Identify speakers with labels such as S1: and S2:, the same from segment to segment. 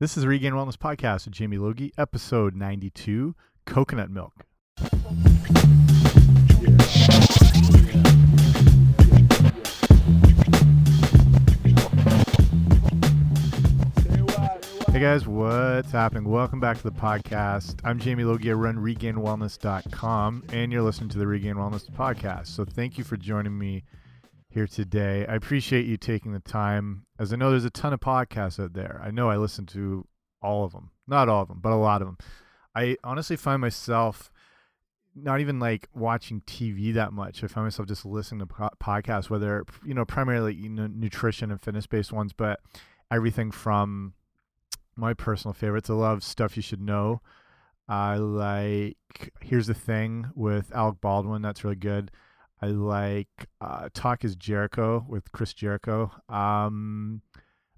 S1: This is Regained Wellness Podcast with Jamie Logie, episode 92 Coconut Milk. Hey guys, what's happening? Welcome back to the podcast. I'm Jamie Logie. I run regainedwellness.com, and you're listening to the Regained Wellness Podcast. So thank you for joining me here today. I appreciate you taking the time, as I know there's a ton of podcasts out there. I know I listen to all of them, not all of them, but a lot of them. I honestly find myself not even like watching TV that much. I find myself just listening to podcasts, whether you know primarily you know nutrition and fitness based ones, but everything from my personal favorites. I love stuff you should know. I like here's the thing with Alec Baldwin. That's really good. I like uh, Talk is Jericho with Chris Jericho. Um,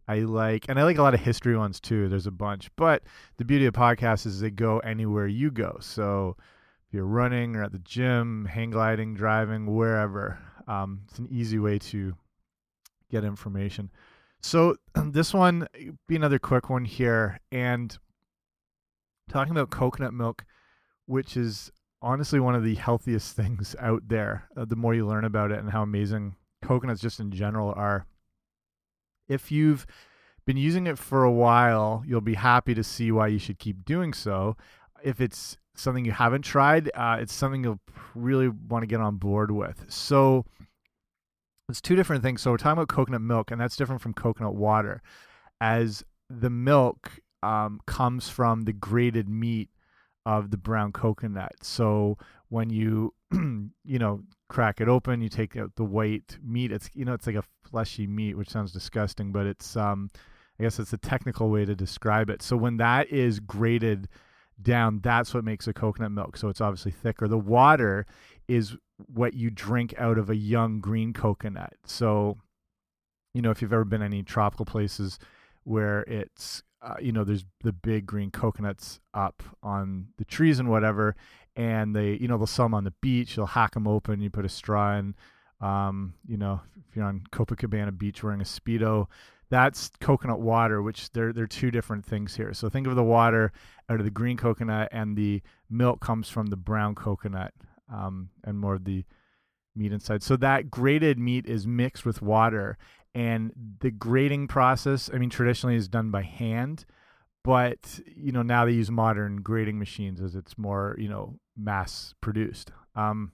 S1: I like, and I like a lot of history ones too. There's a bunch, but the beauty of podcasts is they go anywhere you go. So if you're running or at the gym, hang gliding, driving, wherever, um, it's an easy way to get information. So this one be another quick one here, and talking about coconut milk, which is honestly one of the healthiest things out there. Uh, the more you learn about it and how amazing coconuts just in general are. If you've been using it for a while, you'll be happy to see why you should keep doing so. If it's something you haven't tried, uh, it's something you'll really want to get on board with. So it's two different things. So we're talking about coconut milk, and that's different from coconut water, as the milk um, comes from the grated meat of the brown coconut. So when you you know crack it open, you take out the white meat. It's you know it's like a fleshy meat, which sounds disgusting, but it's um I guess it's a technical way to describe it. So when that is grated down, that's what makes a coconut milk. So it's obviously thicker. The water is what you drink out of a young green coconut. So you know if you've ever been any tropical places where it's uh, you know there's the big green coconuts up on the trees and whatever and they you know they'll sell them on the beach they'll hack them open you put a straw in um, you know if you're on copacabana beach wearing a speedo that's coconut water which they're they're two different things here. So think of the water out of the green coconut and the milk comes from the brown coconut um, and more of the meat inside. So that grated meat is mixed with water and the grading process i mean traditionally is done by hand but you know now they use modern grading machines as it's more you know mass produced. Um,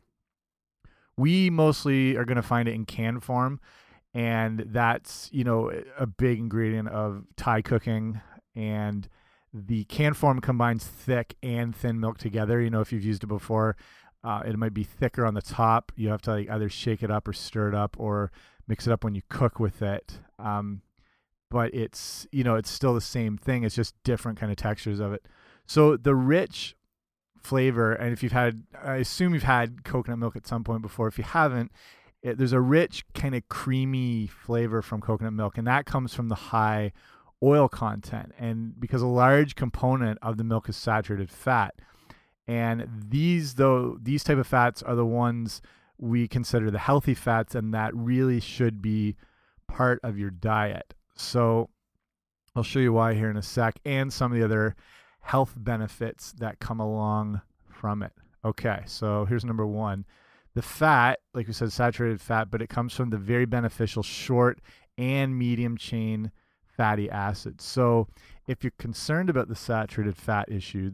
S1: we mostly are going to find it in can form and that's you know a big ingredient of thai cooking and the can form combines thick and thin milk together. You know if you've used it before uh, it might be thicker on the top. You have to like either shake it up or stir it up or mix it up when you cook with it. Um, but it's you know it's still the same thing. It's just different kind of textures of it. So the rich flavor, and if you've had, I assume you've had coconut milk at some point before. If you haven't, it, there's a rich kind of creamy flavor from coconut milk, and that comes from the high oil content. And because a large component of the milk is saturated fat, and these though these type of fats are the ones we consider the healthy fats, and that really should be part of your diet. So I'll show you why here in a sec, and some of the other health benefits that come along from it. Okay, so here's number one. The fat, like we said, saturated fat, but it comes from the very beneficial short and medium chain fatty acids. So if you're concerned about the saturated fat issue,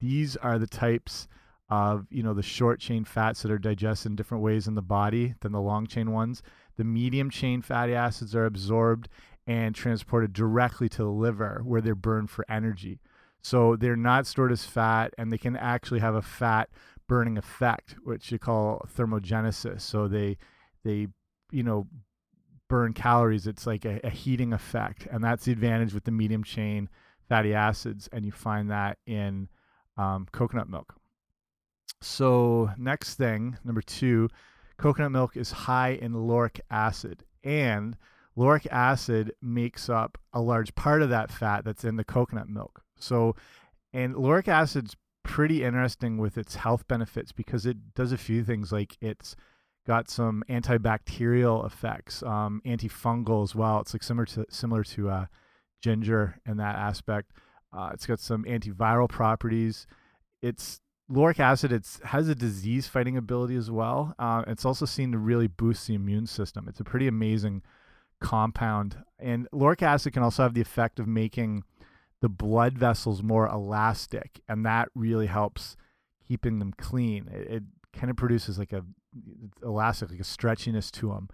S1: these are the types of you know the short chain fats that are digested in different ways in the body than the long chain ones. The medium chain fatty acids are absorbed and transported directly to the liver where they're burned for energy. So they're not stored as fat and they can actually have a fat burning effect, which you call thermogenesis. So they they you know burn calories. It's like a, a heating effect, and that's the advantage with the medium chain fatty acids, and you find that in um, coconut milk. So, next thing, number two, coconut milk is high in lauric acid. And lauric acid makes up a large part of that fat that's in the coconut milk. So, and lauric acid's pretty interesting with its health benefits because it does a few things like it's got some antibacterial effects, um, antifungal as well. It's like similar to similar to uh, ginger in that aspect. Uh, it's got some antiviral properties. It's lauric acid. It's has a disease fighting ability as well. Uh, it's also seen to really boost the immune system. It's a pretty amazing compound. And lauric acid can also have the effect of making the blood vessels more elastic, and that really helps keeping them clean. It, it kind of produces like a elastic, like a stretchiness to them.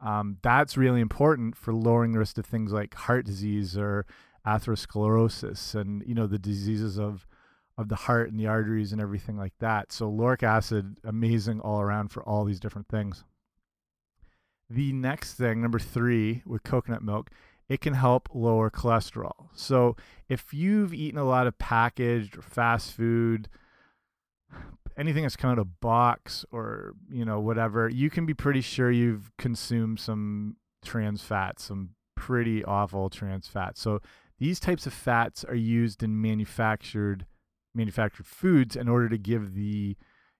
S1: Um, that's really important for lowering the risk of things like heart disease or atherosclerosis and you know the diseases of of the heart and the arteries and everything like that. So lauric acid amazing all around for all these different things. The next thing, number 3 with coconut milk, it can help lower cholesterol. So if you've eaten a lot of packaged or fast food, anything that's come out of a box or you know whatever, you can be pretty sure you've consumed some trans fats, some pretty awful trans fats. So these types of fats are used in manufactured manufactured foods in order to give the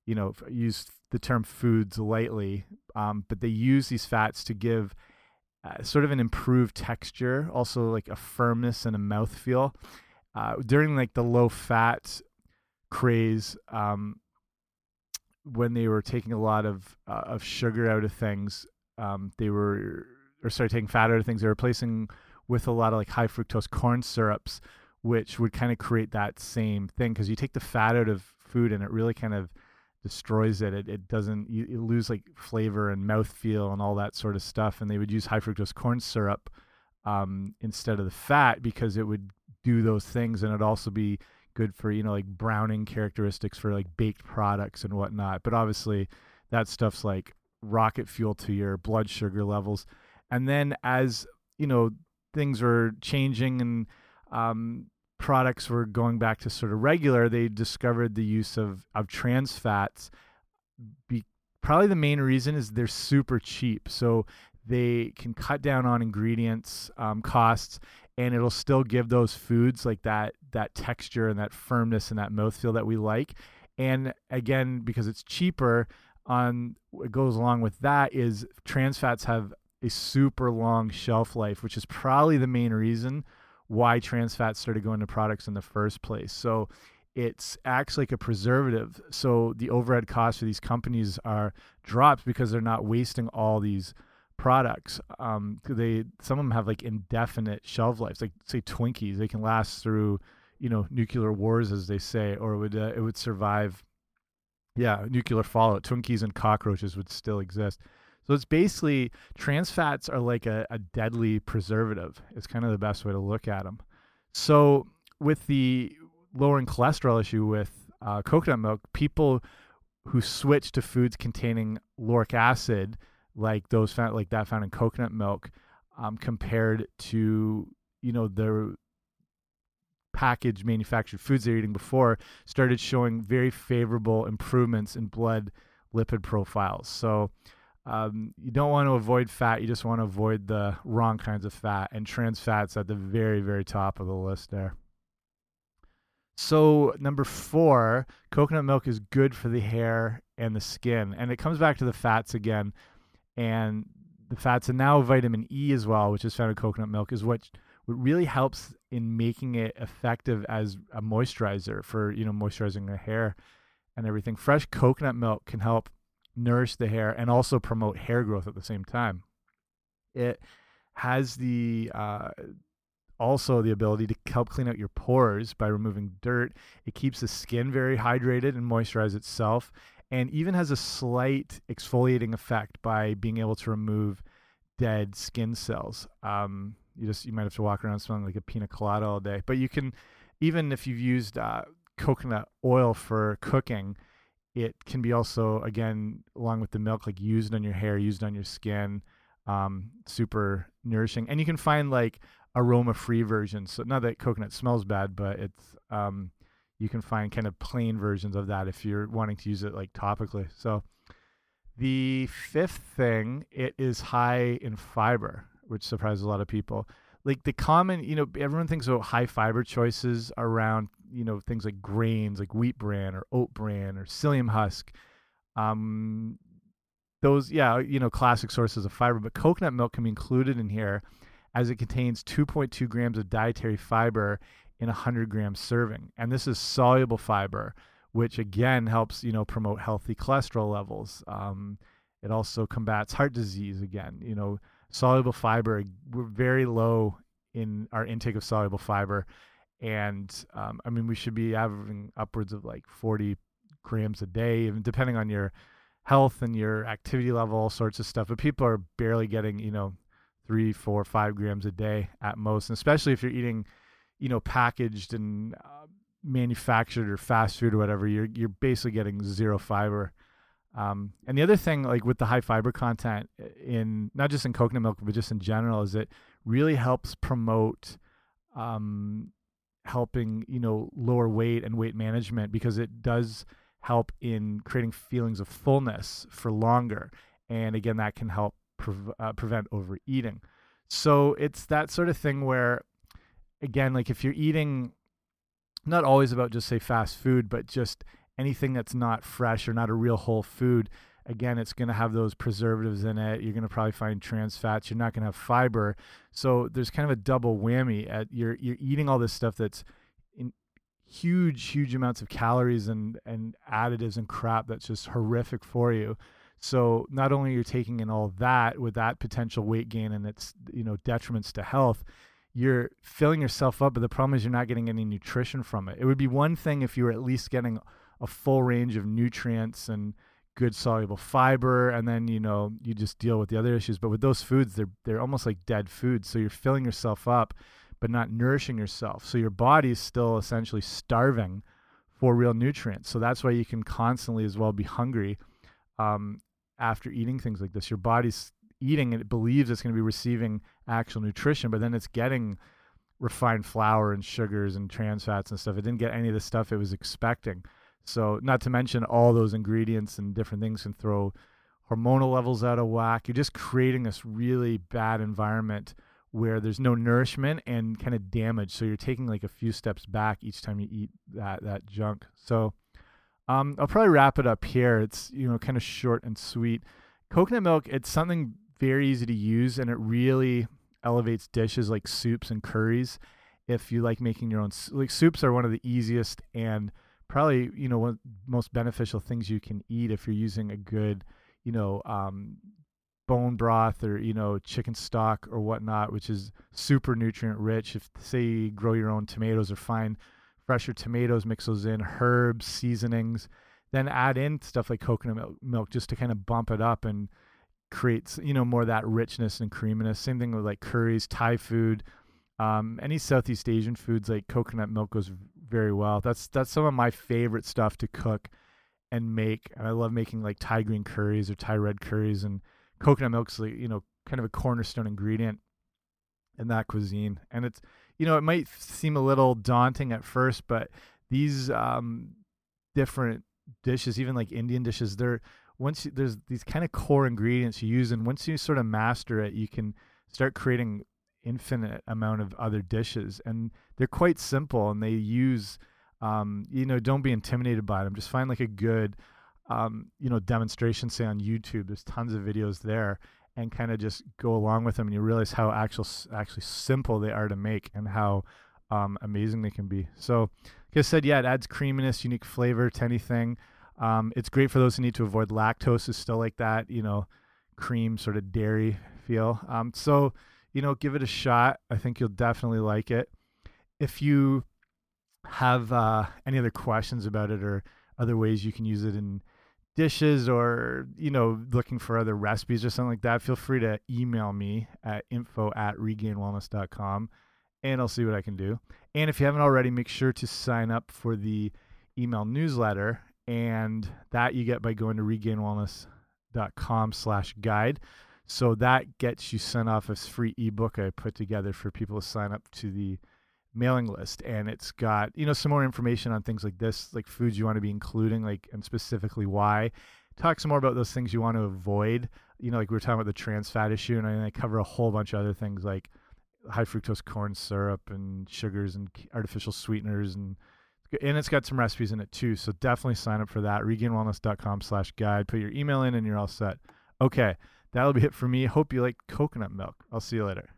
S1: you know use the term foods lightly, um, but they use these fats to give uh, sort of an improved texture, also like a firmness and a mouthfeel. Uh, during like the low fat craze, um, when they were taking a lot of uh, of sugar out of things, um, they were or started taking fat out of things. They were replacing with a lot of like high fructose corn syrups, which would kind of create that same thing because you take the fat out of food and it really kind of destroys it. It, it doesn't you, you lose like flavor and mouthfeel and all that sort of stuff. And they would use high fructose corn syrup um, instead of the fat because it would do those things and it'd also be good for you know like browning characteristics for like baked products and whatnot. But obviously, that stuff's like rocket fuel to your blood sugar levels. And then as you know things were changing and um, products were going back to sort of regular, they discovered the use of of trans fats. Be, probably the main reason is they're super cheap, so they can cut down on ingredients um, costs and it'll still give those foods like that that texture and that firmness and that mouthfeel that we like. And again, because it's cheaper, on what goes along with that is trans fats have a super long shelf life, which is probably the main reason why trans fats started going to products in the first place. So it acts like a preservative. So the overhead costs for these companies are dropped because they're not wasting all these products. Um, they some of them have like indefinite shelf lives, like say Twinkies. They can last through you know nuclear wars, as they say, or it would uh, it would survive. Yeah, nuclear fallout. Twinkies and cockroaches would still exist. So it's basically trans fats are like a, a deadly preservative. It's kind of the best way to look at them. So with the lowering cholesterol issue with uh, coconut milk, people who switch to foods containing lauric acid like those found like that found in coconut milk um, compared to you know the packaged manufactured foods they're eating before started showing very favorable improvements in blood lipid profiles so um, you don't want to avoid fat you just want to avoid the wrong kinds of fat and trans fats at the very very top of the list there so number four coconut milk is good for the hair and the skin and it comes back to the fats again and the fats and now vitamin E as well, which is found in coconut milk, is what what really helps in making it effective as a moisturizer for you know moisturizing the hair and everything. Fresh coconut milk can help nourish the hair and also promote hair growth at the same time. It has the uh, also the ability to help clean out your pores by removing dirt. It keeps the skin very hydrated and moisturize itself and even has a slight exfoliating effect by being able to remove dead skin cells. Um, you just you might have to walk around smelling like a pina colada all day, but you can even if you've used uh, coconut oil for cooking, it can be also again along with the milk like used on your hair, used on your skin. Um, super nourishing, and you can find like aroma free versions. So not that coconut smells bad, but it's um, you can find kind of plain versions of that if you're wanting to use it like topically. So the fifth thing, it is high in fiber, which surprises a lot of people. Like the common, you know, everyone thinks about high fiber choices around, you know, things like grains, like wheat bran or oat bran or psyllium husk. Um, those, yeah, you know, classic sources of fiber, but coconut milk can be included in here as it contains 2.2 grams of dietary fiber in a 100 gram serving. And this is soluble fiber, which again helps, you know, promote healthy cholesterol levels. Um, it also combats heart disease again. You know, soluble fiber, we're very low in our intake of soluble fiber. And um, I mean, we should be averaging upwards of like 40 grams a day, even depending on your health and your activity level, all sorts of stuff. But people are barely getting, you know, three, four, five grams a day at most. And especially if you're eating, you know, packaged and uh, manufactured or fast food or whatever, you're you're basically getting zero fiber. Um, and the other thing, like with the high fiber content in not just in coconut milk, but just in general, is it really helps promote um, helping you know lower weight and weight management because it does help in creating feelings of fullness for longer. And again, that can help pre uh, prevent overeating. So it's that sort of thing where, again, like if you're eating, not always about just say fast food, but just anything that's not fresh or not a real whole food, again, it's going to have those preservatives in it. You're going to probably find trans fats. You're not going to have fiber. So there's kind of a double whammy. At you're you're eating all this stuff that's in huge huge amounts of calories and and additives and crap that's just horrific for you. So not only you're taking in all that with that potential weight gain and its you know detriments to health, you're filling yourself up. But the problem is you're not getting any nutrition from it. It would be one thing if you were at least getting a full range of nutrients and good soluble fiber and then you know you just deal with the other issues but with those foods they're they're almost like dead foods so you're filling yourself up but not nourishing yourself so your body's still essentially starving for real nutrients so that's why you can constantly as well be hungry um, after eating things like this. Your body's eating and it believes it's going to be receiving actual nutrition, but then it's getting refined flour and sugars and trans fats and stuff. It didn't get any of the stuff it was expecting. So, not to mention all those ingredients and different things can throw hormonal levels out of whack. You're just creating this really bad environment where there's no nourishment and kind of damage. So you're taking like a few steps back each time you eat that that junk. So um, I'll probably wrap it up here. It's you know kind of short and sweet. Coconut milk. It's something very easy to use, and it really elevates dishes like soups and curries. If you like making your own, like soups are one of the easiest and probably you know one of the most beneficial things you can eat if you're using a good you know um, bone broth or you know chicken stock or whatnot, which is super nutrient rich. If say you grow your own tomatoes or find fresher tomatoes, mix those in, herbs, seasonings, then add in stuff like coconut milk just to kind of bump it up and create you know more of that richness and creaminess. Same thing with like curries, Thai food, um, any Southeast Asian foods like coconut milk goes very well. That's that's some of my favorite stuff to cook and make. And I love making like Thai green curries or Thai red curries and coconut milk's like you know kind of a cornerstone ingredient in that cuisine. And it's you know, it might seem a little daunting at first, but these um, different dishes, even like Indian dishes, they're once you, there's these kind of core ingredients you use, and once you sort of master it, you can start creating infinite amount of other dishes, and they're quite simple, and they use, um, you know, don't be intimidated by them. Just find like a good, um, you know, demonstration, say on YouTube. There's tons of videos there, and kind of just go along with them and you realize how actual actually simple they are to make and how um, amazing they can be so like i said yeah it adds creaminess unique flavor to anything um, it's great for those who need to avoid lactose is still like that you know cream sort of dairy feel um, so you know give it a shot. I think you'll definitely like it. If you have uh, any other questions about it or other ways you can use it in dishes or you know looking for other recipes or something like that feel free to email me at info at regainedwellness.com and i'll see what i can do. And if you haven't already make sure to sign up for the email newsletter and that you get by going to regainedwellness.com slash guide so that gets you sent off a free ebook i put together for people to sign up to the mailing list. And it's got you know some more information on things like this like foods you want to be including like and specifically why. Talk some more about those things you want to avoid. You know like we were talking about the trans fat issue and i cover a whole bunch of other things like high fructose corn syrup and sugars and artificial sweeteners and and it's got some recipes in it too. So definitely sign up for that. regainedwellness.com slash guide. Put your email in and you're all set. Okay that'll be it for me. Hope you like coconut milk. I'll see you later